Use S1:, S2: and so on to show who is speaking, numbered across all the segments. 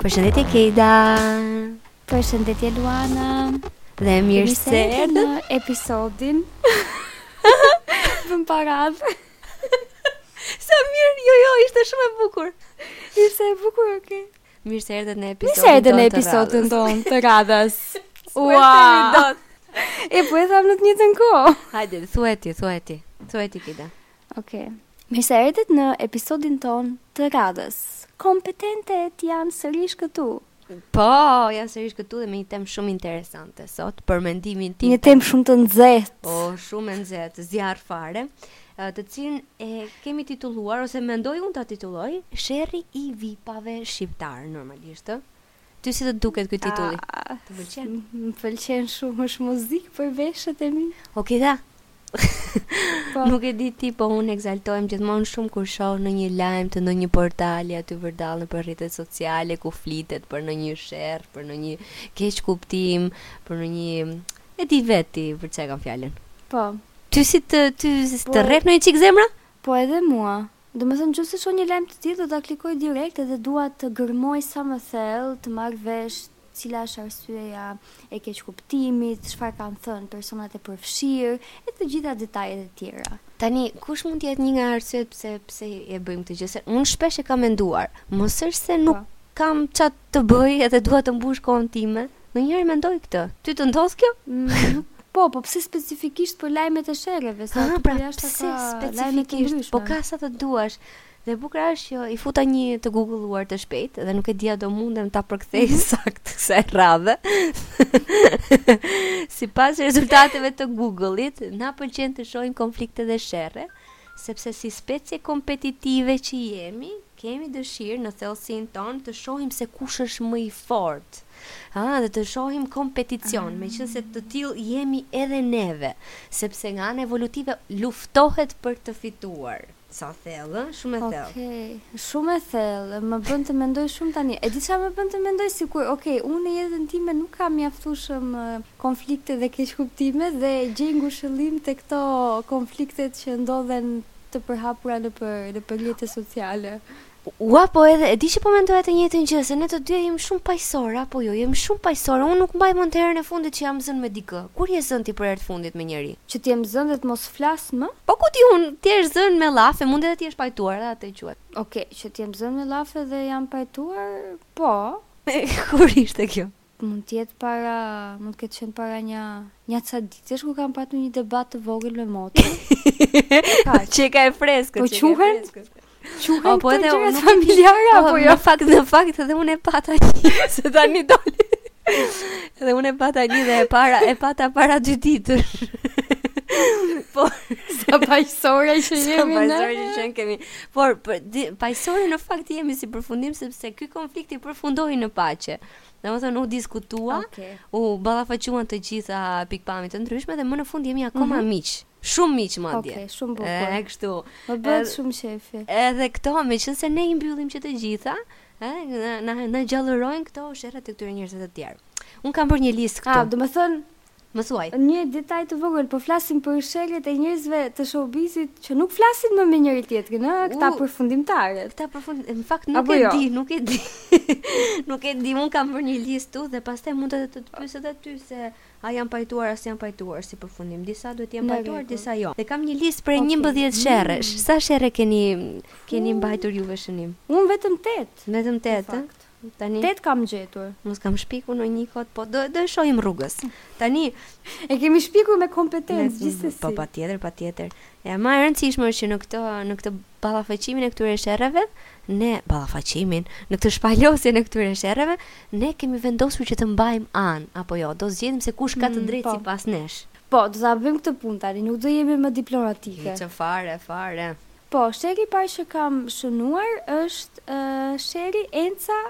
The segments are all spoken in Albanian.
S1: Përshëndetje Kejda
S2: Përshëndetje Luana
S1: Dhe mirë se
S2: në episodin më parë
S1: Sa mirë, jo jo, ishte shumë e bukur
S2: Ishte e bukur, oke okay.
S1: Mirë se erdhët në episodin
S2: tonë. Mirë
S1: se
S2: erdhët
S1: në
S2: episodin tonë të radhës.
S1: Ua!
S2: E po e tham në të njëjtën kohë.
S1: Hajde, thuaj ti, thuaj ti. Thuaj ti Kejda.
S2: Okej. Okay. Mirë se erdhët në episodin tonë të radhës. Kompetentet janë sërish këtu.
S1: Po, janë sërish këtu dhe me një temë shumë interesante sot për mendimin tim.
S2: Një temë shumë të nxehtë.
S1: Po, shumë e nxehtë, zjarr fare. të cilën e kemi titulluar ose mendoj unë ta titulloj Sherri i vipave shqiptar normalisht ë Ty si të duket ky
S2: titull?
S1: Të pëlqen?
S2: Më pëlqen shumë, është muzikë për veshët e mi.
S1: Ok, da.
S2: Po.
S1: Nuk e di ti, po unë ekzaltohem gjithmonë shumë kur shoh ndonjë lajm të ndonjë portali aty vërdallë nëpër rrjetet sociale ku flitet për ndonjë sherr, për ndonjë keqkuptim, për ndonjë... E di vetë për çë e kam fjalën.
S2: Po,
S1: Ty si të ty si të rreh ndonjë çik zemra?
S2: Po edhe mua. Domethënë nëqoftëse shoh një lajm të tillë, do ta klikoj direkt edhe dua të gërmoj sa më thellë, të marr vesh cila është arsyeja e keqkuptimit, çfarë kanë thënë personat e përfshirë, e të gjitha detajet e tjera.
S1: Tani, kush mund të jetë një nga arsyet pse pse e bëjmë këtë gjë? Se unë shpesh e kam menduar, mos është se nuk
S2: po.
S1: kam ça t Të bëj edhe dua të mbush kohën time, ndonjëherë e mendoj këtë. Ty të ndodh kjo?
S2: Po, po pse specifikisht për lajmet e sherreve,
S1: se
S2: aty
S1: pra,
S2: jashtë ka lajme të ndryshme.
S1: Po ka sa të duash. Dhe e bukura është që i futa një të googulluar të shpejt dhe nuk e di a do mundem ta përkthej
S2: mm
S1: -hmm. saktë kësaj radhe. Sipas rezultateve të Google-it, na pëlqen të shohim konflikte dhe sherre, sepse si specie kompetitive që jemi, Kemi dëshirë në thellësinë tonë të shohim se kush është më i fortë, ëh, dhe të shohim kompeticion, meqenëse të tillë jemi edhe neve, sepse nga ana evolutive luftohet për të fituar. Sa thellë, ëh, shumë e thellë.
S2: Okej, shumë e thellë, më bën të mendoj shumë tani. E di çfarë më bën të mendoj, sikur, okej, unë në jetën time nuk kam mjaftueshëm konflikte dhe keqkuptime dhe gjej ngushëllim te këto konfliktet që ndodhen të përhapura nëpër nëpër rrjete sociale.
S1: Ua po edhe e di që po mendoja të njëjtën gjë se ne të dyja jemi shumë paqësore apo jo jemi shumë paqësore unë nuk mbaj mend herën e fundit që jam zënë me dikë kur je zënë ti për herë të fundit me njeri.
S2: Që të jem zënë dhe të mos flas më?
S1: Po ku di unë të jesh zënë me llafe mund edhe të jesh pajtuar edhe ashtu quhet.
S2: Ok që të jem zënë me llafe dhe jam pajtuar po.
S1: Kur ishte kjo?
S2: Mund të jetë para, mund të ketë qenë para një një ca ditësh ku kam patur një debat të vogël me motrën.
S1: Qenka e freskët.
S2: Po quhen? Quhen apo
S1: edhe konflikte
S2: familjare apo jo?
S1: Në fakt në fakt edhe unë e pata një se tani doli. Edhe unë e pata një dhe e para e pata para dy ditësh. Po,
S2: sa paqësore që jemi ne.
S1: Sa paqësore që qenkemi. Por, paqësore në fakt jemi si përfundim sepse ky konflikti përfundoi në paqe. Domethënë, u diskutua,
S2: okay.
S1: u ballafaquan të gjitha pikëpamjet e ndryshme dhe më në fund jemi akoma mm-hmm miq. Shumë miq, madje.
S2: Ok, shumë bukur.
S1: E, kështu.
S2: Më bëhet shumë qejfi.
S1: Edhe këto, meqenëse ne i mbyllim që të gjitha, e, na, na, na gjallërojnë këto sherret e këtyre njerëzve të tjerë. Unë kam bërë një listë këtu.
S2: A, do më thënë,
S1: Më thuaj.
S2: Një detaj të vogël, po flasim për sherret e njerëzve të showbiz-it që nuk flasin më me njëri-tjetrin, ëh, këta përfundimtarët.
S1: Këta përfundim, në fakt nuk e di, nuk e di. Nuk e di, unë kam bërë një listë këtu dhe pastaj mund edhe të të pyes edhe ty se a janë pajtuar a s'janë pajtuar si përfundim. Disa duhet të jenë pajtuar, disa jo. Dhe kam një listë
S2: prej
S1: njëmbëdhjetë sherresh. Sa sherre keni keni mbajtur juve shënim?
S2: Unë vetëm tetë.
S1: Vetëm tetë,
S2: ëh.
S1: Tani.
S2: Tetë kam gjetur.
S1: Mos kam shpikur ndonjë kot, po do do e shohim rrugës. Tani
S2: e kemi shpikur me kompetencë gjithsesi.
S1: Po patjetër, patjetër. E më e rëndësishme është që në këtë në këtë ballafaqimin e këtyre sherreve, ne ballafaqimin, në këtë shpalosjen e këtyre sherreve, ne kemi vendosur që të mbajmë anë, apo jo, do zgjedhim se kush ka të
S2: mm,
S1: drejtë
S2: mm,
S1: sipas nesh.
S2: Po, do ta bëjmë këtë punë tani, nuk do jemi më diplomatike.
S1: Jo fare, fare.
S2: Po, sherri i parë që kam shënuar është sherri Enca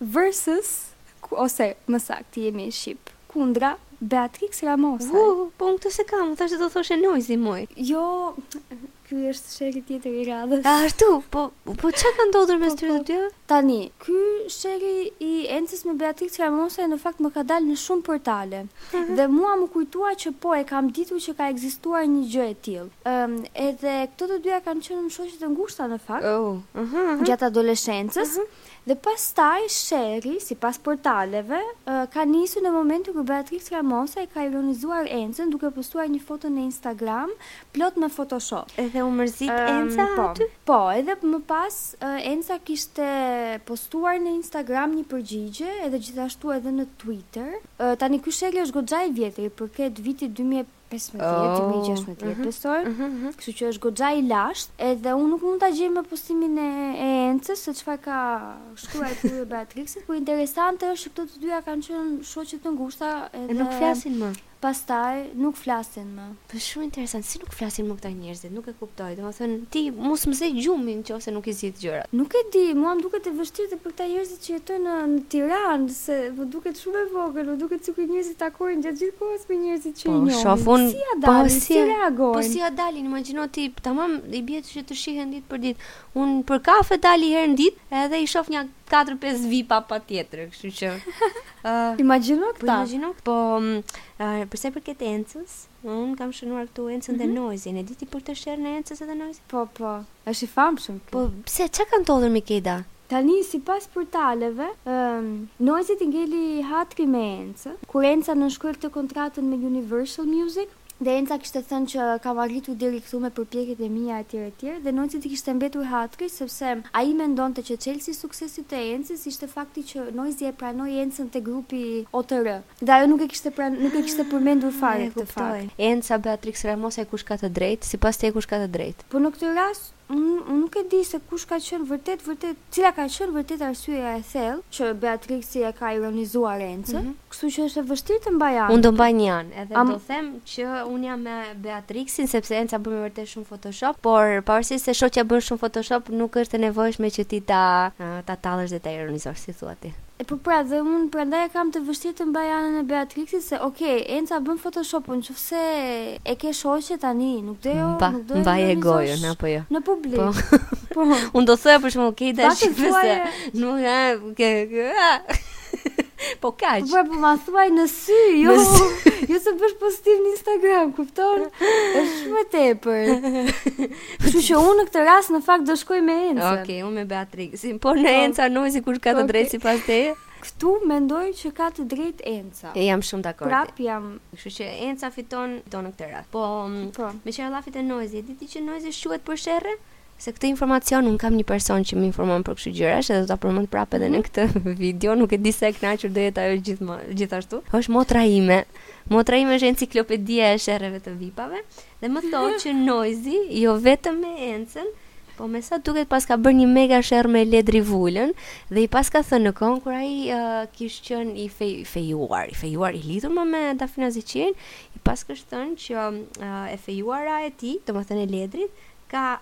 S2: versus ose më saktë jemi shqip, kundra Beatrix Ramosaj.
S1: Vuuh, po unë këtë s'e kam, thashë do thoshe Noizy moj.
S2: Jo, ky është sherri tjetër i radhës.
S1: A ashtu, po po çka ka ndodhur mes tyre të dyve?
S2: Tani, ky sherri i Encës me Beatrix Ramosaj në fakt më ka dalë në shumë portale dhe mua m'u kujtua që po e kam ditur që ka ekzistuar një gjë e tillë. Ëm, edhe këto të dyja kanë qenë shoqe të ngushta në fakt.
S1: Oh, aha, aha.
S2: Gjatë adoleshencës dhe pastaj sherri, sipas portaleve, ka nisur në momentin kur Beatrix Ramosaj e ka ironizuar Encën duke postuar një foto në Instagram plot me Photoshop.
S1: Edhe u mërzit Enca um,
S2: po,
S1: aty?
S2: Po, edhe më pas Enca kishte postuar në Instagram një përgjigje edhe gjithashtu edhe në Twitter. Tani ky sherri është goxha i vjetër, i përket vitit 2000
S1: pesëmbëdhjetë,
S2: dy
S1: mijë
S2: e
S1: gjashtëmbëdhjetë besoj,
S2: kështu që është goxha i lashtë, edhe unë nuk mund ta gjej më postimin e e Encës se çfarë ka shkruar kjo dhe Beatrixit, por interesante është që këto të dyja kanë qenë shoqe të ngushta edhe
S1: nuk flasin më.
S2: Pastaj nuk flasin më.
S1: Po shumë interesant, si nuk flasin më këta njerëzit, nuk e kuptoj. Domethënë të mos më zërë gjumi nëse nuk i zgjidh gjërat.
S2: Nuk e di, mua më duket e vështirë dhe për këta njerëz Që jetojnë në në Tiranë, se më duket shumë e vogël, më duket sikur njerëzit takohen gjatë gjithë kohës me njerëzit që i Po,
S1: shoh njohin. unë,
S2: Si ja
S1: po
S2: dalin,
S1: si
S2: si
S1: ja, po reagojnë? si ja dalin, imagjino ti, tamam i bie që të shihen ditë për ditë. Unë për kafe dal një herë në ditë, edhe i shoh nja 4-5 vipa patjetër, kështu që ë
S2: Imagjino
S1: Po
S2: këta.
S1: imagjino, po ë, për sa i përket Encës, Unë kam shënuar këtu Encën dhe Noizin, e di ti për këtë sherrin e Encës edhe Noizin?
S2: Po, po, është i famshëm ky.
S1: Po, pse, çka ka ndodhur me këta?
S2: Tani, sipas portaleve, Noizit i ngeli hatri me Encën, kur Enca nënshkroi këtë kontratën me Universal Music, dhe Enca kishte thënë që kam arritur deri këtu me përpjekjet e mia etj etj, dhe Noizit i kishte mbetur hatri sepse ai mendonte që çelësi i suksesit të Encës ishte fakti që Noizi e pranoi Encën te grupi OTR. Dhe ajo nuk e kishte pran nuk e kishte përmendur fare këtë fakt.
S1: Enca, Beatrix Ramosaj kush ka të drejtë, sipas teje kush ka të drejtë?
S2: Po në këtë rast, unë unë nuk e di se kush ka qenë vërtet vërtet, cila ka qenë vërtet arsyeja e thellë që Beatrixi e ka ironizuar Encën, kështu që është e vështirë të mbaj anë.
S1: Unë do mbaj një anë, edhe do them që unë jam me Beatrixin, sepse Enca bën me vërtet shumë photoshop, por pavarësisht se shoqja bën shumë photoshop, nuk është e nevojshme që ti ta ta tallësh dhe ta ironizosh, si thua ti.
S2: E po pra dhe unë prandaj e kam të vështirë të mbaj anën e Beatrixit se ok Enca bën photoshop po nëqofse e ke shoqe tani nuk do jo nuk do
S1: e
S2: ironizosh në publik
S1: po unë do thoja për shembull
S2: hiqe e
S1: dashur se nuk e ke po kaq
S2: po po ma thuaj në sy jo jo të bësh postim në Instagram kupton është shumë e tepër Kështu që unë në këtë rast në fakt do shkoj me Enca.
S1: Okej, okay, unë me Beatrix. Po në
S2: po.
S1: Enca Noizi kush ka të drejtë sipas teje?
S2: Këtu mendoj që ka të drejtë Enca.
S1: E jam shumë dakord.
S2: Prap jam.
S1: Kështu që Enca fiton dhe në këtë rast. Po, mm,
S2: po.
S1: meqë ra llafi te Noizi, e di ti që Noizi shquhet për sherrë? Se këtë informacion un kam një person që më informon për këto gjëra, edhe do ta përmend prapë edhe në mhm. këtë video, nuk e di sa e kënaqur do jetë ajo gjithmonë, gjithashtu. Është motra ime. Motra ime është enciklopedia e sherreve të vipave. Dhe më thotë që Noizy jo vetëm me Encën, po me sa duket paska bërë një mega sherr me Ledri Vulën dhe i paska thënë në kohën kur ai uh, kish qenë i fej, fejuar, i fejuar i lidhur më me Dafina Zeqirin, i paska thënë që uh, e fejuara e tij, domethënë e Ledrit, ka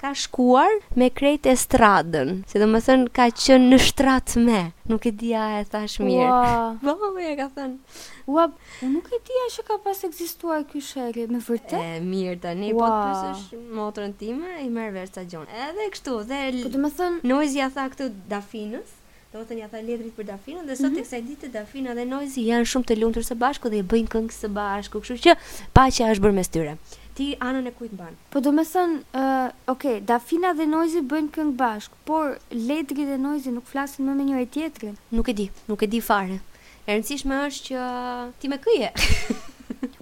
S1: Ka shkuar me krejt estradën, se domethënë ka qenë në shtrat me, nuk e di a e thashë mirë.
S2: Ua.
S1: Baba me e ka thënë.
S2: Ua, nuk e dija që ka pas ekzistuar ky sherri, me vërtetë?
S1: E, mirë të një,
S2: po
S1: të pyesësh motrën time, i merr vesh ca gjëra. Edhe kështu, dhe...
S2: Po domethënë...
S1: Noizi ia tha këtë Dafinës, Domethënë ia tha Ledrit për Dafinën dhe sot e kësaj dite Dafina dhe Noizi janë shumë të lumtur së bashku dhe bëjnë këngë së bashku, kështu që paqja është bërë mes tyre. Ti anën e kujt mban?
S2: Po domethënë, uh, ok, Dafina dhe Noizi bëjnë këngë bashkë, por Ledri dhe Noizi nuk flasin më me njëri-tjetrin.
S1: Nuk e di, nuk e di fare. E rëndësishme është që ti me kë je.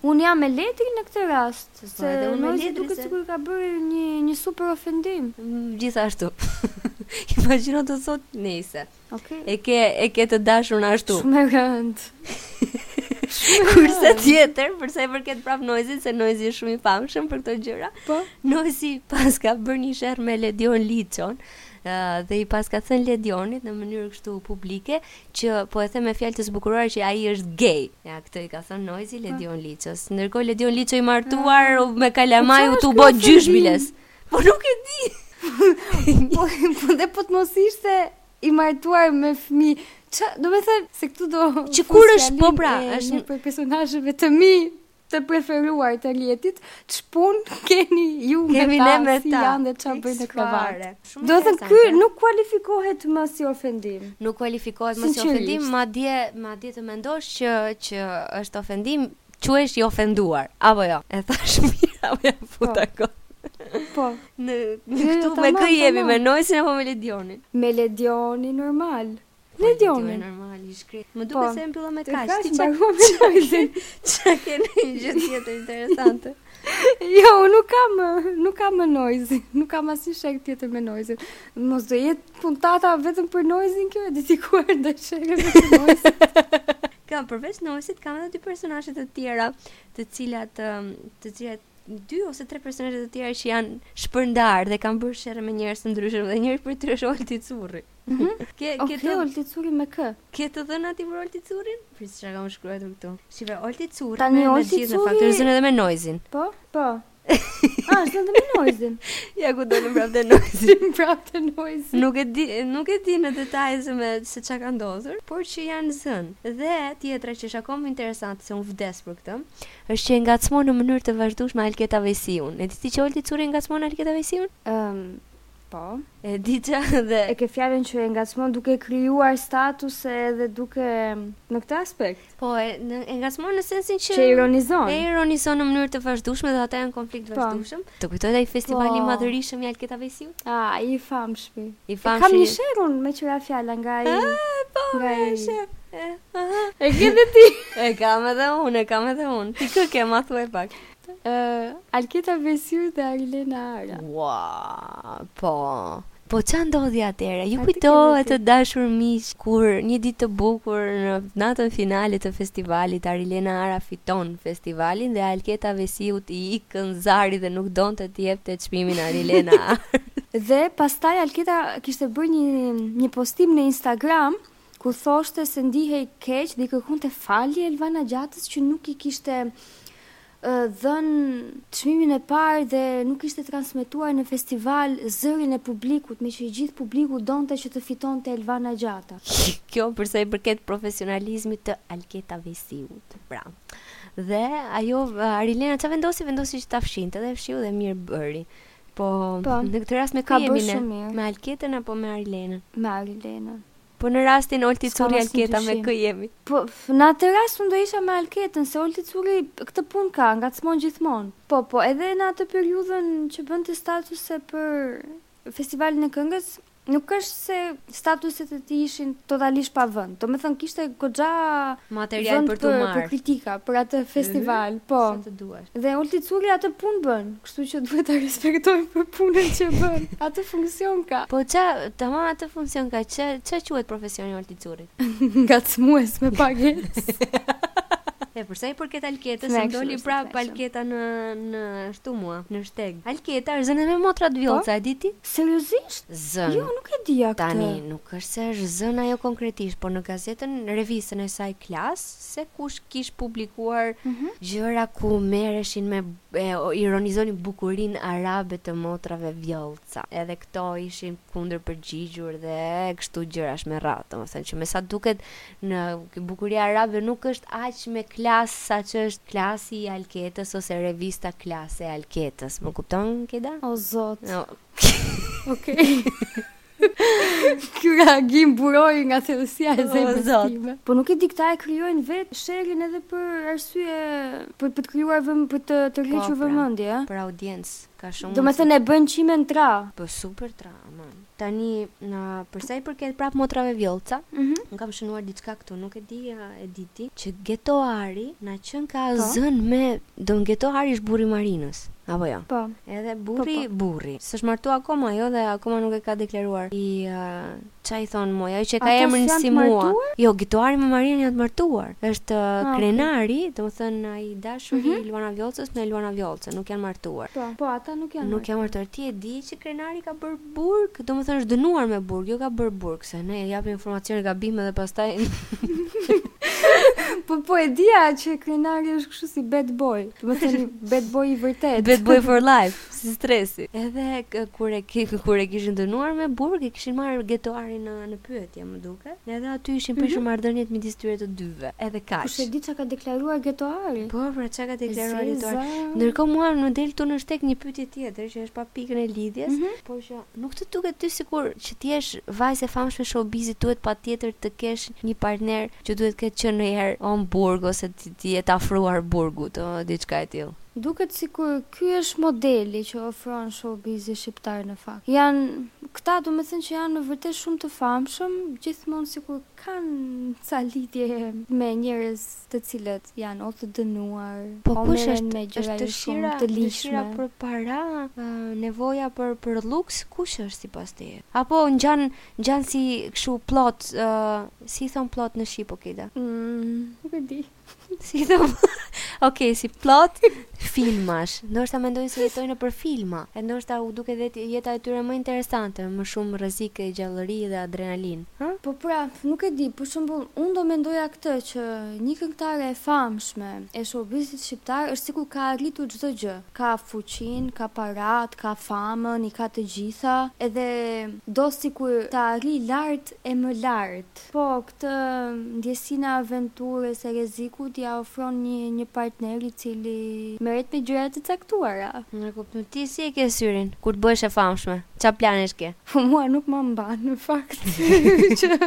S2: Unë jam me Ledrin në këtë rast. Se Noizi duket sikur i ka bërë një një super ofendim.
S1: Gjithashtu. Imagjino të thotë nejse.
S2: Okay.
S1: E ke e ke të dashurën ashtu.
S2: Shumë e rëndë.
S1: Kurse tjetër, për sa i përket prap Noizit, se Noizi është shumë i famshëm për këto gjëra.
S2: Po.
S1: Noizi paska bërë një sherr me Ledion Liçon dhe i paska thënë Ledionit në mënyrë kështu publike Që po e them me fjalë të zbukuruar që ai është gay. Ja, këtë i ka thënë Noizi Ledion Liçës. Ndërkohë Ledion Liço i martuar mm. me kalamaj
S2: do
S1: bohet
S2: gjysh
S1: biles. Po nuk e di.
S2: po, po dhe po të mos ishte i martuar me fëmijë. Që, domethënë, se këtu do...
S1: Që kur është, po pra,
S2: është një prej personazheve të mi, të preferuar të rjetit, ç'punë keni ju
S1: me kë,
S2: me ta,
S1: me
S2: si janë dhe ça bëjnë në krevat. Domethënë ky nuk kualifikohet më si ofendim.
S1: Nuk kualifikohet më si ofendim, madje, madje të mendosh që, që është ofendim, që është i ofenduar, apo jo, e thashë mirë, apo jo, futa,
S2: po,
S1: kot.
S2: Po.
S1: Në, në këtu me kë jemi, me Noizin apo me Ledionin?
S2: Me Ledionin normal.
S1: Ledionin. Normal, i shkreti. Më duket, po, se e mbylla me kaq. Ti
S2: ça ke me Noizin.
S1: Ça ke ndonjë gjë tjetër interesante.
S2: Jo, nuk kam, nuk kam me Noizin. Nuk kam asnjë sherr tjetër me Noizin. Mos do jetë puntata vetëm për Noizin kjo, e dedikuar në sherre vetëm Noizit.
S1: Kam, përveç Noizit, kam edhe dy personazhe të tjera, të cilat, të cilat dy ose tre personazhe të tjera që janë shpërndarë dhe kanë bërë sherre me njerëz të ndryshëm dhe njëri prej tyre është Olti Curri. Mhm. Ke,
S2: ke
S1: të, okay,
S2: Olti Curri me kë?
S1: Ke të dhëna ti për Olti Currin? Prit çfarë kam shkruar këtu. Shife Olti Curri
S2: Tani,
S1: me
S2: Olti
S1: gjithë në
S2: fakt
S1: u ri zën edhe me Noizin.
S2: Po, po. ah, është edhe me Noizin.
S1: ja ku dolëm prapë te Noizi,
S2: prapë te Noizi.
S1: Nuk e di, nuk e di në detaje se me se ça ka ndodhur, por që janë zënë. Dhe tjetra që është akoma interesante se unë vdes për këtë, është që e ngacmon në mënyrë të vazhdueshme Alketa Vejsiun. E di ti që Olti Curri ngacmon Alketa Vejsiun?
S2: Ëm, um, Po,
S1: e di që dhe
S2: e ke fjalën që e ngacmon duke krijuar statuse dhe duke në këtë aspekt.
S1: Po, e, në, e ngacmon në sensin që...
S2: Që ironizon.
S1: E ironizon në mënyrë të vazhdueshme dhe ata janë në konflikt,
S2: po, të
S1: vazhdueshëm. Po. Të kujtohet ai festivali,
S2: po,
S1: i madhërishëm i Alketa Vejsiut?
S2: A, i famshmi.
S1: I
S2: famshmi.
S1: E
S2: kam një sherr unë meqë ra fjala nga i...
S1: A, po,
S2: nga i...
S1: Sherr. E,
S2: e ke dhe ti.
S1: e kam edhe unë, e kam edhe unë. Ti kë ke, ma thuaj pak.
S2: Alketa Vejsiu dhe Arilena Ara.
S1: Ua, po. Po ça ndodhi atëherë? Ju kujtohet të dashur miq kur një ditë të bukur në natën finale të festivalit Arilena Ara fiton festivalin dhe Alketa Vejsiut i ikën zëri dhe nuk donte t'i jepte çmimin Arilena Arës.
S2: dhe pastaj Alketa kishte bërë një një postim në Instagram Ku thoshte se ndihej keq dhe i kërkonte falje Elvana Gjatës që nuk i kishte dhënë çmimin e parë dhe nuk kishte transmetuar në festival zërin e publikut, meqë i gjithë publiku donte që të fitonte Elvana Gjata.
S1: Kjo për sa i përket profesionalizmit të Alketa Vejsiut. Pra. Dhe ajo Arilena ça vendosi, vendosi që ta fshinte dhe e fshiu dhe mirë bëri. Po,
S2: po.
S1: në këtë rast me kë jemi ne? Me Alketën apo me Arilenën?
S2: Me Arilenën.
S1: Po në rastin Olti
S2: Curri
S1: Alketa me kë jemi?
S2: Po, në atë rast unë do isha me Alketën, se Olti Curri këtë punë ka, ngacmon gjithmonë. Po, po, edhe në atë periudhën që bënte statuse për festivalin e këngës, Nuk është se statuset e tij ishin totalisht pa vend. Domethënë kishte goxha
S1: material për të marrë
S2: për kritika për atë mhm. festival, mm -hmm. po.
S1: Sa të duash.
S2: Dhe Olti Curri atë punë bën, kështu që duhet ta respektojmë për punën që bën. Atë funksion ka.
S1: Po ça, tamam atë funksion ka. Ça ça quhet profesioni i Olti Currit?
S2: Ngacmues me pagesë.
S1: E përsa i përket Alketës, më
S2: doli prapë
S1: Alketa në në ashtu mua, në shteg. Alketa është zënë me motrat Vjollca, po? e di ti?
S2: Seriozisht?
S1: Zënë.
S2: Jo, nuk e dija këtë.
S1: Tani, nuk është se është zënë ajo konkretisht, por në gazetën, revistën e saj Class, se kush kishte publikuar gjëra ku merreshin me, e ironizonin bukurinë arabe të motrave Vjollca. Edhe këto ishin kundërpërgjigjur dhe kështu gjërash me radhë. Domethënë që me sa duket Në bukuria arabe nuk është aq me klas saç është klasi i Alketës ose revista Class e Alketës. Më kupton Keda?
S2: O zot.
S1: No.
S2: Okej. Ky reagim buroi nga thellësia e zemrës sime. Po nuk e di këta e krijojnë vet sherrin edhe për arsye për për të krijuar vëm për të tërhequr po,
S1: pra,
S2: vëmendje, ëh.
S1: Për audiencë, ka shumë.
S2: Domethënë e bëjnë qimen tra.
S1: Po super tra, aman. Tani, për sa i përket prapë motrave Vjollca, unë kam shënuar diçka këtu, nuk e di a e di ti, që Getoari na
S2: qenka
S1: zënë me, domethënë Getoari është burri i Marinës, apo jo?
S2: Po.
S1: Edhe burri, burri, s'është martuar akoma ajo dhe akoma nuk e ka deklaruar. I ça i thonë moj, ajo që e
S2: ka
S1: emrin si mua. Jo, Getoari me Marinën janë të martuar. Është Krenari, domethënë ai dashuri i Luana Vjollcës me Luana Vjollcën, nuk janë martuar.
S2: Po, po ata nuk janë martuar.
S1: Nuk janë martuar. Ti e di që Krenari ka bërë burg, domethënë është dënuar me burg, jo ka bërë burg, se ne japim informacione gabim edhe pastaj.
S2: po po e dia që Krenari është kështu si bad boy, domethënë bad boy i vërtetë.
S1: Bad boy for life, si Stresi. Edhe kur e kur e kishin dënuar me burg, e kishin marrë Getoarin në në pyetje. më duket. Edhe aty ishin prishur mhm. marrëdhëniet midis tyre të dyve, edhe kaq.
S2: Kush e di çka ka deklaruar Getoari?
S1: Po, pra çka ka deklaruar Getoari? Ndërkohë mua më del tu në shteg një pyetje tjetër që është pa pikën e lidhjes,
S2: mhm.
S1: por që nuk të duket ty sikur që të jesh vajzë e famshme showbizit duhet patjetër të kesh një partner që duhet të ketë qenë një herë në burg ose t'i jetë afruar burgut, ëh, diçka e tillë.
S2: Duket sikur Ky është modeli që ofron showbizi shqiptar në fakt. Janë këta domethënë që janë me vërtet shumë të famshëm, gjithmonë sikur kanë ca lidhje me njerëz të cilët janë o të dënuar, o merren me gjëra jo shumë të
S1: ligjshme.
S2: Është dëshira
S1: për para, nevoja për për luks, kush është sipas teje? Apo ngjan ngjan si kështu plot, si i thonë plot në shqip o
S2: Keda? Nuk e di.
S1: Si të më... Ok, si plot filmash. Ndoshta mendojnë se jetojnë nëpër filma. E ndoshta u duket dhe jeta e tyre më interesante, më shumë rrezik e gjallëri dhe adrenalinë. Hë?
S2: Po pra, nuk e di, për shembull, unë do mendoja këtë që një këngëtare e famshme e showbizit shqiptar është sikur ka arritur çdo gjë. Ka fuqinë, ka paratë, ka famën, i ka të gjitha, edhe do sikur të arrijë lart e më lart. Po, këtë ndjesinë e aventurës e rrezikut, ia ofron një një partner i cili merret me gjëra të caktuara.
S1: E kuptoj. Ti si e ke syrin, kur të bëhesh e famshme? Ça planesh ke?
S2: Po mua nuk ma mban, në fakt, që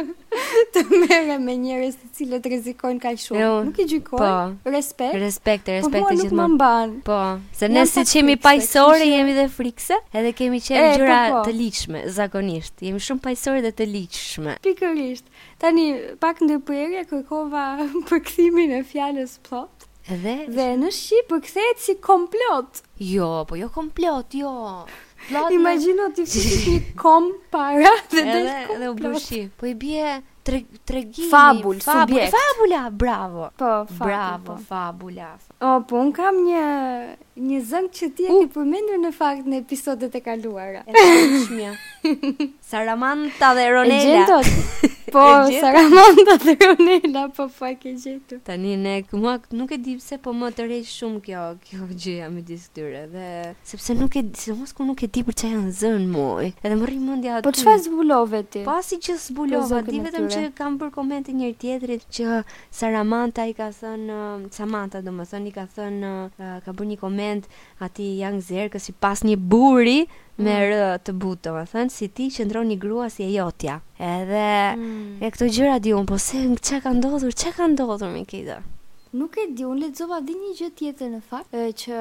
S2: të merrem me njerëz të cilët rrezikojnë kaq shumë.
S1: Jo,
S2: nuk i gjykoj.
S1: Po.
S2: Respekt.
S1: Respekte,
S2: respekte
S1: gjithmonë.
S2: Po
S1: mua
S2: nuk
S1: ma
S2: mban.
S1: Po, se ne siç
S2: jemi paqësore,
S1: jemi dhe frikëse, edhe kemi qenë gjëra të ligjshme zakonisht. Jemi shumë paqësore dhe të ligjshme.
S2: Pikërisht. Tani, pak ndërprerje, kërkova përkthimin e fjalës plot.
S1: Dhe?
S2: Dhe në shqip përkthehet si komplot.
S1: Jo, po jo komplot, jo. Plot.
S2: Imagjino t'i futësh një kom para dhe del komplot.
S1: Edhe u
S2: bë
S1: shi. Po i bie tregimi
S2: fabul, subjekt
S1: fabula bravo
S2: po
S1: bravo
S2: po.
S1: fabula
S2: o po unë kam një një zënkë që ti e ke përmendur në fakt në episodet e kaluara
S1: e famshmja Samanta dhe Ronela
S2: po Samanta dhe Ronela po e ke gjetur
S1: tani ne mua nuk e di pse po më tërheq shumë kjo Kjo gjëja midis këtyre dhe sepse nuk e di sidomos kur nuk e di për ça janë zënë moj edhe më rri mendja aty.
S2: Po çfarë zbulove ti?
S1: Po asgjë që zbulova, di vetëm që kanë bërë komente njëri-tjetrit që Saramanta i ka thënë Samanta domethënë i ka thënë ka bërë një koment atij Young Zerkës si pas një buri me
S2: mm.
S1: r të butë, domethënë, si ti qëndron një grua si e jotja. Edhe,
S2: mm.
S1: e këto gjëra di unë, po se ça ka ndodhur, ça ka ndodhur me këta?
S2: Nuk e di, unë lexova dhe një gjë tjetër në fakt, që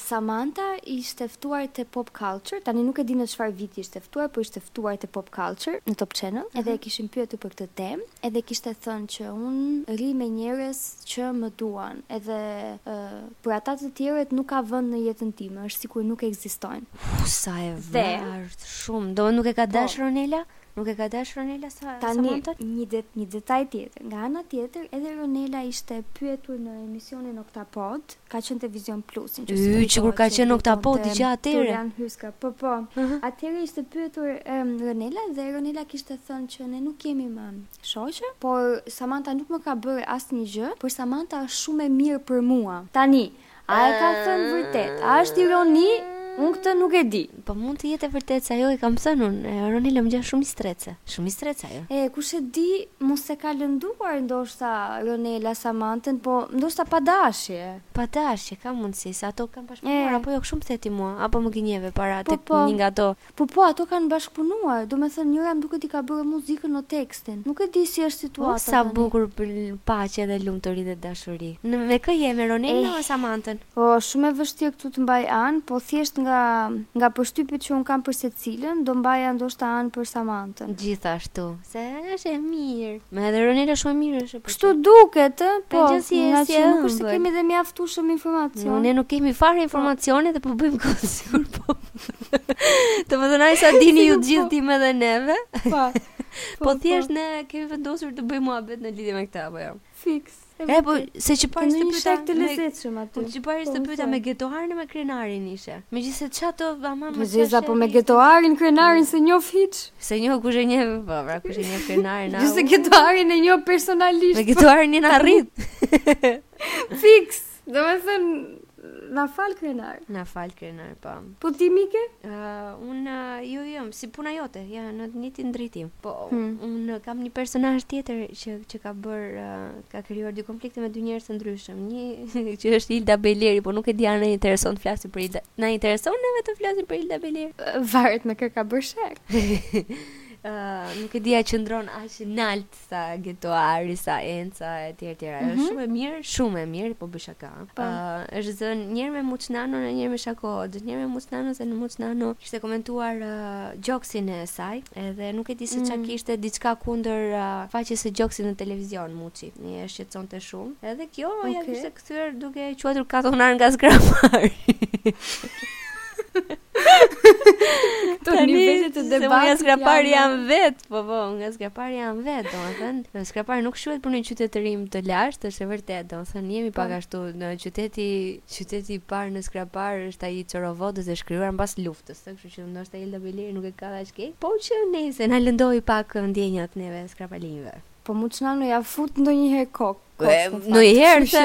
S2: Samanta ishte ftuar te Pop Culture, tani nuk e di në çfarë viti ishte ftuar, po ishte ftuar te Pop Culture në Top Channel, edhe e kishin pyetur për këtë temë, edhe kishte thënë që unë rri me njerëz që më duan, edhe për ata të tjerët nuk ka vend në jetën time, është sikur nuk ekzistojnë.
S1: Sa e vërtetë, shumë, domethënë nuk e ka dashur Ronela? Nuk e ka dash Ronela Samantën?
S2: Tani, një detaj tjetër. Nga ana tjetër, edhe Ronela ishte pyetur në emisionin Oktapod, ka qenë te Vizion Plus,
S1: nëse
S2: s'gaboj,
S1: Yy, sikur ka qenë Oktapod që atëherë.
S2: Turjan Hyska, po, po. Atëherë ishte pyetur Ronela dhe Ronela kishte thënë që ne nuk jemi më shoqe, por Samanta nuk më ka bërë asnjë gjë, por Samanta është shumë e mirë për mua. Tani, A e ka thënë vërtet? A është ironi? Unë këtë nuk e di.
S1: Po mund të jetë e vërtetë se ajo e kam thënë unë, e, Ronela m'ngjan shumë mistrece. Shumë mistrece ajo.
S2: E, kush e di, mos e ka lënduar ndoshta Ronela Samantën, po ndoshta pa dashje.
S1: Pa dashje, ka mundësi, se ato kanë bashkëpunuar
S2: E.
S1: apo jo, kështu më the ti mua, apo më gënjeve para
S2: Po,
S1: tek
S2: po.
S1: një nga ato
S2: Po po ato kanë bashkëpunuar, domethënë njëra më duket i ka bërë muzikën o tekstin. Nuk e di si është situata tani.
S1: Uuh sa bukur për paqe dhe lumturi dhe dashuri. Me kë je me
S2: Ronelën
S1: apo Samantën?
S2: O shumë e vështirë këtu të mbaj anë, po thjesht nga nga përshtypjet që unë kam për secilën, do mbaja ndoshta anë për Samantën.
S1: Gjithashtu, Se është e mirë. Me edhe Ronela shumë e mirë është.
S2: Kështu duket, ë? Po,
S1: po si e si
S2: nuk është se kemi dhe mjaftueshëm informacion.
S1: Nuk ne nuk kemi fare informacione dhe po bëjmë gjoja sikur po. Domethënë sa dini ju të gjithë
S2: po.
S1: dimë edhe neve.
S2: Po.
S1: Po, po thjesht ne kemi vendosur të bëjmë muhabet në lidhje me këtë apo jo.
S2: Fiks.
S1: E po se që
S2: po
S1: ishte
S2: pyetja të lezetshëm aty.
S1: Po që
S2: po ishte
S1: po,
S2: pyetja
S1: me Getoarin a me Krenarin ishe. Megjithëse ça të
S2: ba më më. Megjithëse po me Getoarin, Krenarin s'e njoh hiç.
S1: S'e njoh kush e njeh, po pra kush e njeh Krenarin.
S2: Kurse Getoarin e njoh personalisht.
S1: Me Getoarin jena rrit.
S2: Fiks. Domethënë na fal Krenar.
S1: Na fal Krenar, po.
S2: Po ti mike?
S1: Uh, unë uh, jo jo, si puna jote, jam në të njëjtin drejtim. Po
S2: hmm.
S1: unë uh, kam një personazh tjetër që që ka bërë uh, ka krijuar dy konflikte me dy njerëz të ndryshëm. Një që është Ilda Bejleri, po nuk e di a na intereson të flasim për Ilda. Na intereson neve të flasim për Ilda Bejleri.
S2: Uh, varet me kë ka bërë sherr.
S1: uh, nuk e di a qëndron aq nalt sa Getoari, sa Enca etj etj. Mm -hmm.
S2: Është
S1: shumë e mirë, shumë e mirë, po bëj shaka.
S2: Ëh, po.
S1: uh, është zën një herë me Muç Nano, një herë me Shakon, dhe një herë me Muç Nano se Muç Nano kishte komentuar uh, gjoksin e saj, edhe nuk e di se çka
S2: mm.
S1: kishte diçka kundër uh, shfaqjes së gjoksit në televizion Muçi. E shqetësonte shumë. Edhe kjo okay.
S2: ja
S1: kishte kthyer duke e quajtur katundar nga
S2: Skrapari. Të
S1: njëjtin debat. Unë nga Skrapari jam vet, po po, nga Skrapari jam vet, domethënë. Skrapari nuk shquhet për një qytetërim të lashtë, është e vërtetë, domethënë jemi pak
S2: po.
S1: ashtu, qyteti, qyteti i parë në Skrapar është ai i Çorovodës, është krijuar mbas luftës, kështu që ndoshta Ilda Bejleri nuk e ka aq keq. Po që se na lëndoi pak ndjenjat neve skraparllinjve.
S2: Po mund t'ia fut ndonjëherë kot. Në herë që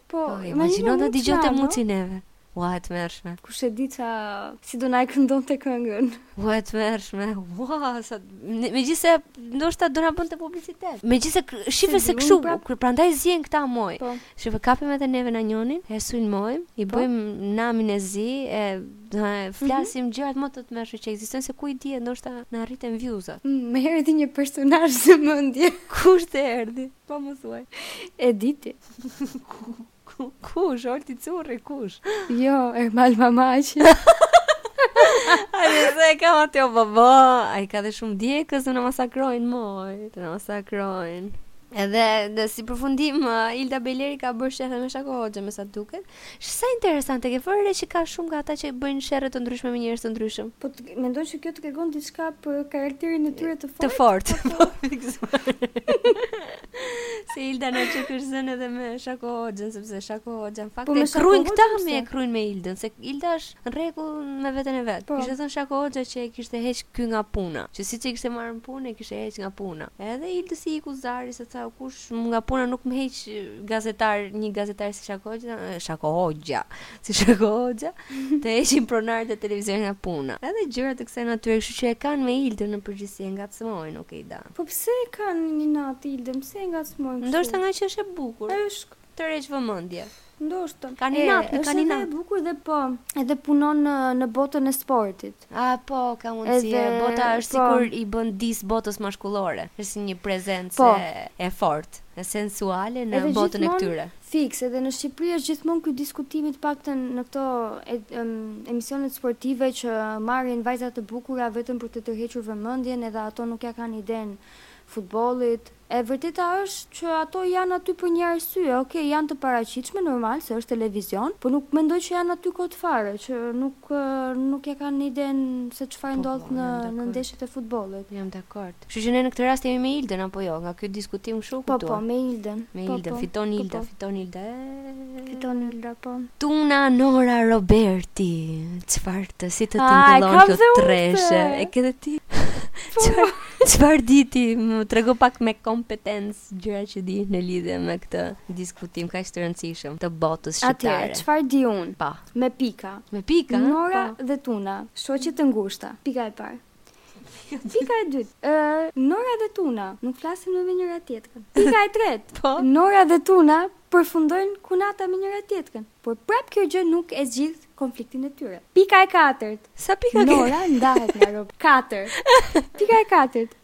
S2: Po,
S1: imagjino të na
S2: dëgjonte
S1: Muçi neve. Ua e tmerrshme.
S2: Kush e di ça si do na e këndonte këngën.
S1: Ua e tmerrshme. Ua sa megjithëse ndoshta do na bënte publicitet. Megjithëse shifë
S2: se
S1: kështu,
S2: prap...
S1: prandaj zihen këta moj.
S2: Po.
S1: Kapim edhe neve ndonjërin, e sulmojmë, i
S2: po.
S1: bëjmë namin e zi, e do e mhm. flasim mm -hmm. gjërat më të tmerrshme që ekzistojnë se ku dihet ndoshta na rriten views-at.
S2: Mm, më erdhi një personazh në mendje.
S1: Kush të erdhi? Po më thuaj.
S2: E di
S1: ti. Kush, Olti Curri, kush?
S2: Jo, Ermal Mamaqi.
S1: Ah, s'e kam atë, obobo, ai ka dhe shumë ndjekës, na masakrojnë, moj, na masakrojnë. Edhe si përfundim, Ilda Bejleri ka bërë sherr me Shako Hoxhën, me sa duket, Sa interesant, e ke vënë re që ka shumë nga ata që bëjnë sherre të ndryshme me njerëz të ndryshëm?
S2: Po mendoj që kjo tregon diçka për karakterin e tyre të fortë?
S1: Të
S2: fortë.
S1: Po fiks. Se Ilda na qenka zënë edhe me Shako Hoxhën sepse Shako Hoxha në fakt
S2: po,
S1: e kruajnë këta me, e kruajnë me Ildën se Ilda është në rregull me veten e vet.
S2: Po.
S1: Kishte thënë Shako Hoxha që e kishte heq ky nga puna, që siç e kishte marrë në punë e kishte heq nga puna. Edhe Ilda s'i iku zari, se tha kush nga puna nuk më heq gazetar, një gazetar si Shako Hoxha, Shako Hoxha, si Shako Hoxha, të heqin pronarët e televizionit nga puna. Edhe gjëra të kësaj natyre, kështu që e kanë me Ildën në përgjithësi e ngacmojnë, nuk e di.
S2: Po pse e kanë inat Ildën, pse e ngacmojnë kështu?
S1: Ndoshta nga që është e bukur. Se tërheq vëmendje.
S2: Ndoshta.
S1: Kanë inat,
S2: e
S1: kanë inat.
S2: Është e bukur dhe po, edhe punon në në botën e sportit.
S1: Ah, po, ka mundësi.
S2: Edhe,
S1: bota është
S2: po.
S1: sikur i bën dis botës mashkullore. Është si një prezencë
S2: po.
S1: e fortë, e sensuale në
S2: edhe
S1: botën gjithmon,
S2: e
S1: këtyre.
S2: Fiks, edhe në Shqipëri është gjithmonë ky diskutimi të paktën në këto e, em, emisionet sportive që marrin vajza të bukura vetëm për të tërhequr vëmendjen, edhe ato nuk ja kanë idenë futbollit. E vërteta është që ato janë aty për një arsye, ok, janë të paraqitshme, normal se është televizion, por nuk mendoj që janë aty kot fare, që nuk nuk e kanë idenë se çfarë ndodh në në ndeshjet e futbollit.
S1: Jam dakord. Kështu që ne në këtë rast jemi me Ildën apo jo, nga ky diskutim kështu
S2: u
S1: kuptua.
S2: Po, po, me Ildën.
S1: Me Ildën, fiton Ilda, fiton Ilda.
S2: Fiton Ilda, po.
S1: Tuna Nora Roberti. Çfarë të si të tingëllon kjo treshe? E ke dhe ti. Çfarë? Çfarë di ti? Më trego pak me kompetencë gjëra që di në lidhje me këtë diskutim kaq të rëndësishëm të botës shqiptare.
S2: Atëherë, çfarë di unë?
S1: Po.
S2: Me pika.
S1: Me pika.
S2: Nora.
S1: Po.
S2: dhe Tuna, shoqe të ngushta. Pika e parë. Pika e dytë. Ë, Nora dhe Tuna nuk flasin më me njëra tjetrën. Pika e tretë.
S1: Po.
S2: Nora dhe Tuna përfundojnë kunata me njëra tjetrën. Por prap kjo gjë nuk e zgjidh konfliktin e tyre. Pika e katërt.
S1: Sa pika ke?
S2: Nora ndahet nga Rob. Katër. Pika e katërt.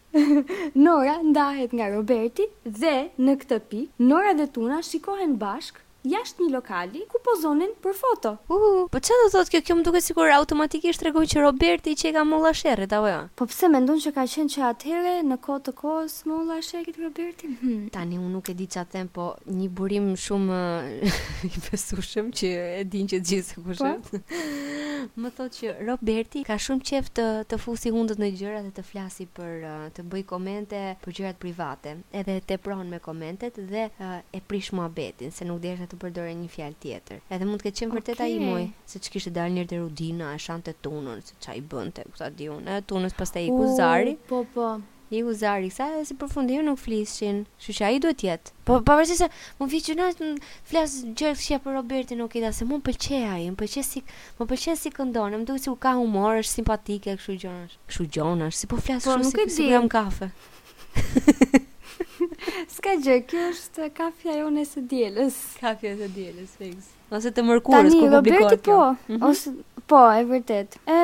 S2: Nora ndahet nga Roberti dhe në këtë pikë Nora dhe Tuna shikohen bashkë jashtë një lokali ku pozonin për foto.
S1: Uhu, po çfarë do thotë kjo? Kjo më duket sikur automatikisht tregon që Roberti qenka molla e sherrit, apo jo?
S2: Po pse mendon që ka qenë që atëhere në kohë të kohës molla e sherrit Roberti hm.
S1: Tani unë nuk e di ça të them po një burim shumë i besueshëm që e dinë që të gjithë se kush
S2: po.
S1: është. Më thotë që Roberti ka shumë qejf të të fusi hundët në gjëra dhe të flasi për të bëjë komente për gjërat private. Edhe e tepron me komentet dhe e prish muhabetin se nuk desha të përdorja një fjalë tjetër. Edhe mund të ketë qenë vërtet ai moj se ç'kishte dalë njëherë te Rudina e shante Tunën. Ça i bënte, ku ta di unë, e Tunës pastaj iku zëri.
S2: U, po, po.
S1: Iku zëri, kësaj, e si përfundim, jo nuk flisnin, kështu që ai duhet të jetë. Po, pavarësisht se, më vjen gjynah të flas gjëra të këqija për Robertin, ok, se mu më pëlqen ai, më pëlqen si, më pëlqen si këndon, më duket sikur ka humor, është simpatik, kështu gjërash. Kështu gjërash, si po flas,
S2: po, shumë,
S1: si, si jam në kafe.
S2: S'ka gjë, kjo është kafja jonë e së dielës.
S1: Kafja e së dielës, fiks. Ose të mërkurës
S2: kur
S1: publikohet
S2: kjo.
S1: Tani
S2: Roberti
S1: po, mhm.
S2: ose Po, e vërtet. E,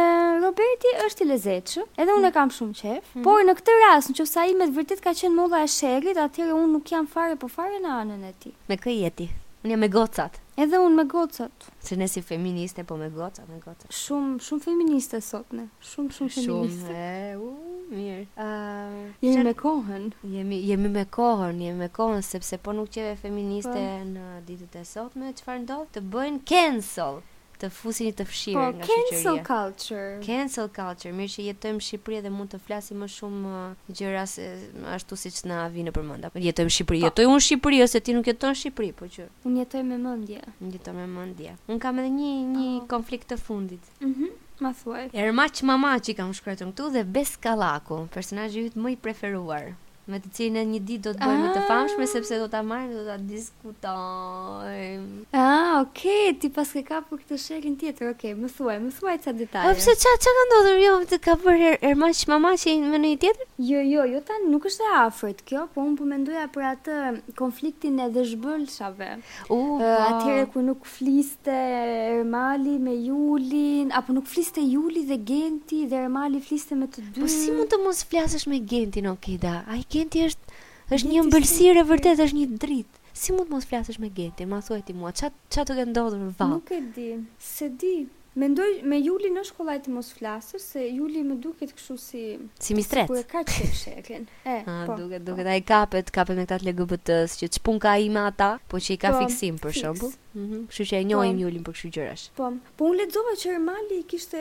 S2: Roberti është i lezetshëm, edhe unë e kam shumë qejf,
S1: mm -hmm.
S2: por në këtë rast, në qoftë se ai me të vërtetë ka qenë molla e sherrit, atëherë unë nuk jam fare po fare në anën e tij.
S1: Me kë je ti? Unë jam me gocat.
S2: Edhe unë me gocat.
S1: Se ne si feministe, po me gocat, me gocat.
S2: Shumë, shumë feministe sot ne. Shumë shumë feministe.
S1: Shumë, e, u, mirë. Uh,
S2: jemi qen... me kohën.
S1: Jemi, jemi me kohën, jemi me kohën, sepse po nuk qeve feministe.
S2: Po.
S1: në ditët e sotme, çfarë ndodh, të bëjnë cancel, të fusin një të fshirë po,
S2: nga
S1: shoqëria.
S2: Cancel culture.
S1: Cancel culture, mirë që jetojmë në Shqipëri dhe mund të flasim më shumë uh, gjëra se ashtu siç na vijnë për mendsh. Jetojmë në Shqipëri,
S2: po.
S1: jetoj unë në Shqipëri, ose ti nuk jeton në Shqipëri, po që.
S2: Unë jetoj me mendje.
S1: Unë jetoj me mendje. Unë kam edhe një, një
S2: oh.
S1: konflikt të fundit.
S2: Mhm, ma thuaj.
S1: Ermal Mamaqi kam shkruajtur unë këtu dhe Bes Kallaku, personazhi yt më i preferuar, me të cilin një ditë do të bëhemi të famshme sepse do ta marrim dhe do ta diskutojmë.
S2: Ah, okay, ti paske kapur këtë sherrin tjetër. Okay, më thuaj, më thuaj ca detaje.
S1: Po pse ça ça ka ndodhur? Jo, të ketë bërë sherr Ermal Mamaqi me ndonjë tjetër?
S2: Jo, jo, jo tani nuk është e afërt kjo, po unë po mendoja për atë konfliktin e deputetëve.
S1: U,
S2: uh, po. atëherë kur nuk Fliste Ermali me Julin, apo nuk fliste Juli dhe Genti dhe Ermali fliste me të dy.
S1: Po si mund të mos flasësh me Gentin o Kida, ai Genti është është një ëmbëlsirë e vërtetë, është një dritë. Si mund të mos flasësh me Gentin, ma thuaj ti mua, ça ça të ketë ndodhur vallë.
S2: Nuk e di, s'e di, Mendoj me Julin në shkollaj të mos flasësh se Juli më duket kështu si
S1: Si mistrec.
S2: Sikur e ka qejf sherrin. E, po.
S1: Ah, duket, duket po. ai kapet, kapet me këta të LGBT-së që ç'punë ka ai me ata, po që i ka
S2: po,
S1: fiksim për shembull. Ëh, mm -hmm. kështu që e po. njohim
S2: po.
S1: Julin për kështu gjërash.
S2: Po, po unë lexova që Ermali i kishte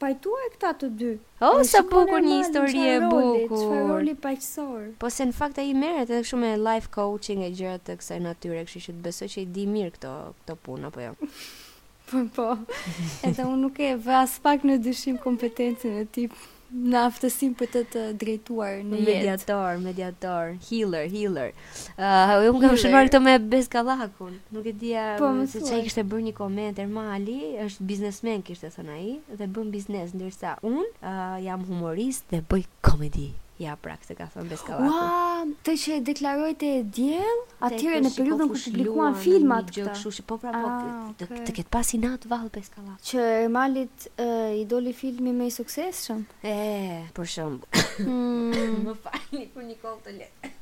S2: pajtuar këta të dy.
S1: Oh, sa bukur një histori e
S2: bukur. Çfarë roli paqësor.
S1: Po se në fakt ai merret edhe shumë me life coaching e gjëra të kësaj natyre, kështu që besoj që i di mirë këto këto punë apo jo.
S2: Po, po. Edhe unë nuk e vë aspak në dyshim kompetencën e tij në aftësinë për të të drejtuar në jetë.
S1: Mediator, mediator, healer, healer. Uh, unë kam shënuar këto me Bes Kallakun. Nuk e dija
S2: po,
S1: se
S2: ça
S1: i kishte bërë një koment Ermali, është biznesmen kishte thënë ai dhe bën biznes ndërsa unë uh, jam humorist dhe bëj komedi. Ja pra këtë ka thënë Bes
S2: Kallaku. Ua, kjo qe deklaratë e tyre? Atëherë në periudhën kur publikuan filmat
S1: këta. Gjë kështu që po pra po të, të ketë pasur inat vallë Bes Kallaku.
S2: Që Ermalit uh, i doli filmi më i suksesshëm.
S1: E, për shembull.
S2: Hmm.
S1: më falni për një kollë të lehtë.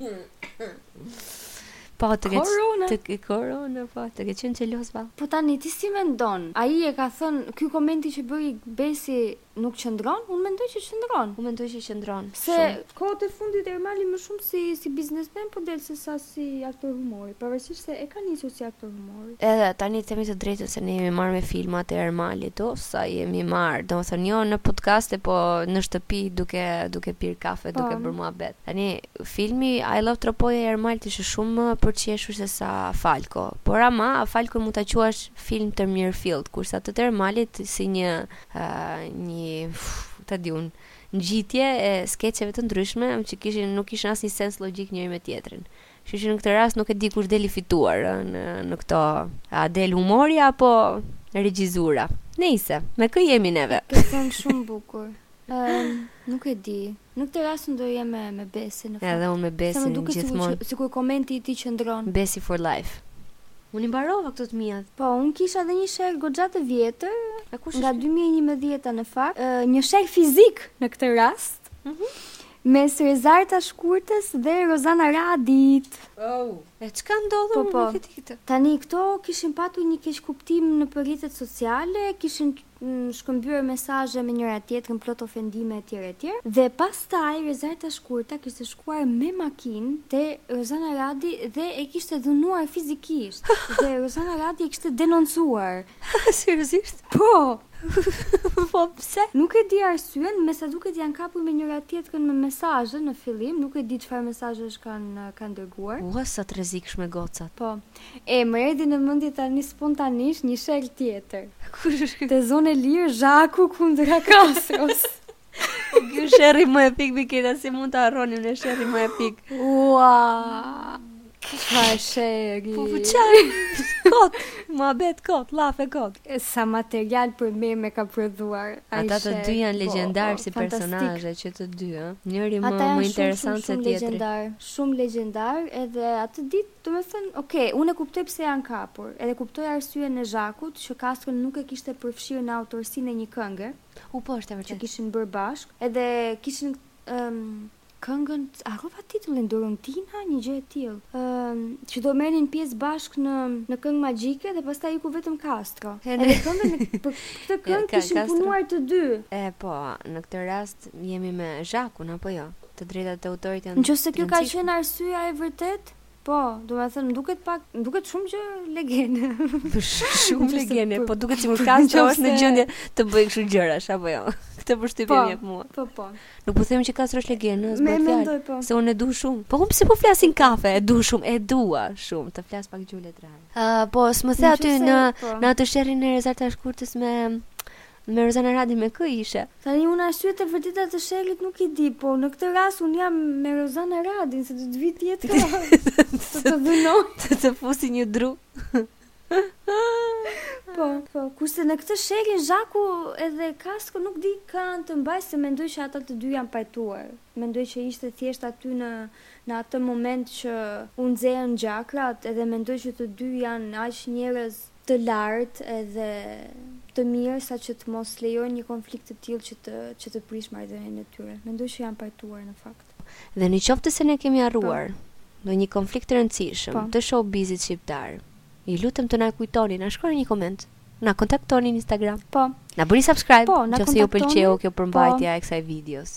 S1: Po të ketë
S2: korona.
S1: Të ketë korona, po të ketë qenë xheloz vallë.
S2: Po tani ti si mendon? Ai e ka thënë ky komenti që bëri Besi Nuk qëndron? Unë mendoj që qëndron.
S1: Unë mendoj që qëndron.
S2: Se kohët e fundit Ermali më shumë si si biznesmen po del se sa si aktor humori, pavarësisht se e ka nisur si aktor humori.
S1: Edhe tani të themi të drejtën se ne jemi marrë me filmat e Ermalit, o sa jemi marrë, domethënë jo në podcaste po në shtëpi duke duke pirë kafe,
S2: po.
S1: duke bërë muhabet. Tani filmi I Love Tropoja i Ermalit ishte shumë më për të qeshur se sa Falco, por ama Falco mund ta quash film të mirëfilltë, kurse atë të Ermalit si një një ta di un ngjitje e skeçeve të ndryshme që kishin nuk kishin asnjë sens logjik njëri me tjetrin. Kështu që në këtë rast nuk e di kush deli fituar në në këto a del humori apo regjizura. Nejse, me kë jemi neve?
S2: Ke thënë shumë bukur. Ëm, um, nuk e di. Në këtë rast unë do jem me me Besin në fakt.
S1: Edhe unë me Besin gjithmonë.
S2: Se më duket sikur sikur komenti i tij qëndron.
S1: Besi for life. Unë i mbarova këto të mijat.
S2: Po, unë kisha edhe një sherr goxha të vjetër, nga 2011-a në fakt, një sherr fizik në këtë rast.
S1: Mhm.
S2: Mes Rezarta Shkurtës dhe Rozana Radit.
S1: Oh, e ça ka ndodhur
S2: po, po.
S1: këtë?
S2: Tani këto kishin patur një keqkuptim nëpër rrjetet sociale, kishin shkëmbyer mesazhe me njëra tjetrën plot ofendime etj etj dhe pastaj Rezarta Shkurta kishte shkuar me makinë te Rozana Radi dhe e kishte dhunuar fizikisht dhe Rozana Radi e kishte denoncuar.
S1: Seriozisht?
S2: Po!
S1: Po pse?
S2: Nuk e di arsyen, me sa duket janë kapur me njëra tjetrën me mesazhe në fillim, nuk e di çfarë mesazhesh kanë kanë dërguar.
S1: Ua sa të rrezikshme gocat.
S2: Po, E, më erdhi në mendje tani spontanisht një sherr tjetër.
S1: Kush?
S2: Te Zonë e Lirë, Zhaku kundër Kastros.
S1: Po ky sherri më epik me këta si mund ta harronim ne sherri më epik.
S2: Ua. Ka sherri.
S1: Po po çaj. Kot, muhabet kot, llafe kot.
S2: E, Sa material për meme ka prodhuar. ai
S1: Ata të
S2: sherr.
S1: dy janë
S2: Po,
S1: legjendar
S2: po,
S1: si
S2: fantastik.
S1: personazhe që të dy, ë. Njëri më
S2: Ata janë
S1: më
S2: shumë, shumë,
S1: interesant se
S2: shumë
S1: tjetri.
S2: legjendar, shumë legjendar, edhe atë ditë Domethënë, ok, unë e kuptoj pse janë kapur, edhe kuptoj arsyen e Zhakut që Kastron nuk e kishte përfshirë në autorësinë e një kënge,
S1: U po, është e
S2: vërtetë.
S1: që
S2: kishin bërë bashkë, edhe kishin, ëm, këngën, harrova titullin, Doruntina, një gjë e tillë, ëm, që do merrnin pjesë bashkë në në Këngë Magjike dhe pastaj iku vetëm Kastro.
S1: E,
S2: në-
S1: Edhe
S2: këngën e, për këtë E, këngë
S1: Ka-
S2: kishin
S1: Kastro.
S2: punuar të dy.
S1: E, po, në këtë rast jemi me Zhakun, apo jo? të drejtat e autorit janë
S2: të rëndësishme. Nëse kjo ka qenë arsyeja e vërtetë, po, domethënë më duket pak, më duket shumë gjë legene.
S1: Shumë
S2: legene,
S1: po duket sikur Kastro është në gjendje të bëjë kështu gjërash apo jo. Këtë përshtypje
S2: po,
S1: jep mua.
S2: Po, po.
S1: Nuk po them që Kastro është
S2: legen,
S1: s'bëhet fjalë.
S2: Po.
S1: Se unë e du shumë. Po unë pse po flas si në kafe, e du shumë, e dua shumë të flas pak gjuhë letrare. Ë, uh, po s'më the aty në
S2: po.
S1: në atë sherrin e Rezarta Shkurtës me Me Rozana Radin me kë ishe?
S2: Tani unë arsyet e vërteta të sherrit nuk i di, po në këtë rast unë jam me Rozana Radin se do të vi tjetra. Të të dhunoj.
S1: Të të fusi një dru.
S2: Po, po. Kurse në këtë sherrin Zhaku edhe Kastro nuk di kë anë të mbaj se mendoj që ata të dy janë pajtuar. Mendoj që ishte thjesht aty në në atë moment që u nxehën gjakrat edhe mendoj që të dy janë aq njerëz të lartë edhe të mirë sa që të mos lejojnë një konflikt të tillë që të që të prishë marrëdhënien e tyre. Mendoj që janë pajtuar në fakt.
S1: Dhe në qoftë se ne kemi harruar ndonjë konflikt të rëndësishëm të showbizit shqiptar, ju lutem të na e kujtoni, na shkruani një koment, na kontaktoni në Instagram, na bëni subscribe
S2: në qoftë
S1: se ju pëlqeu kjo përmbajtja e kësaj videos.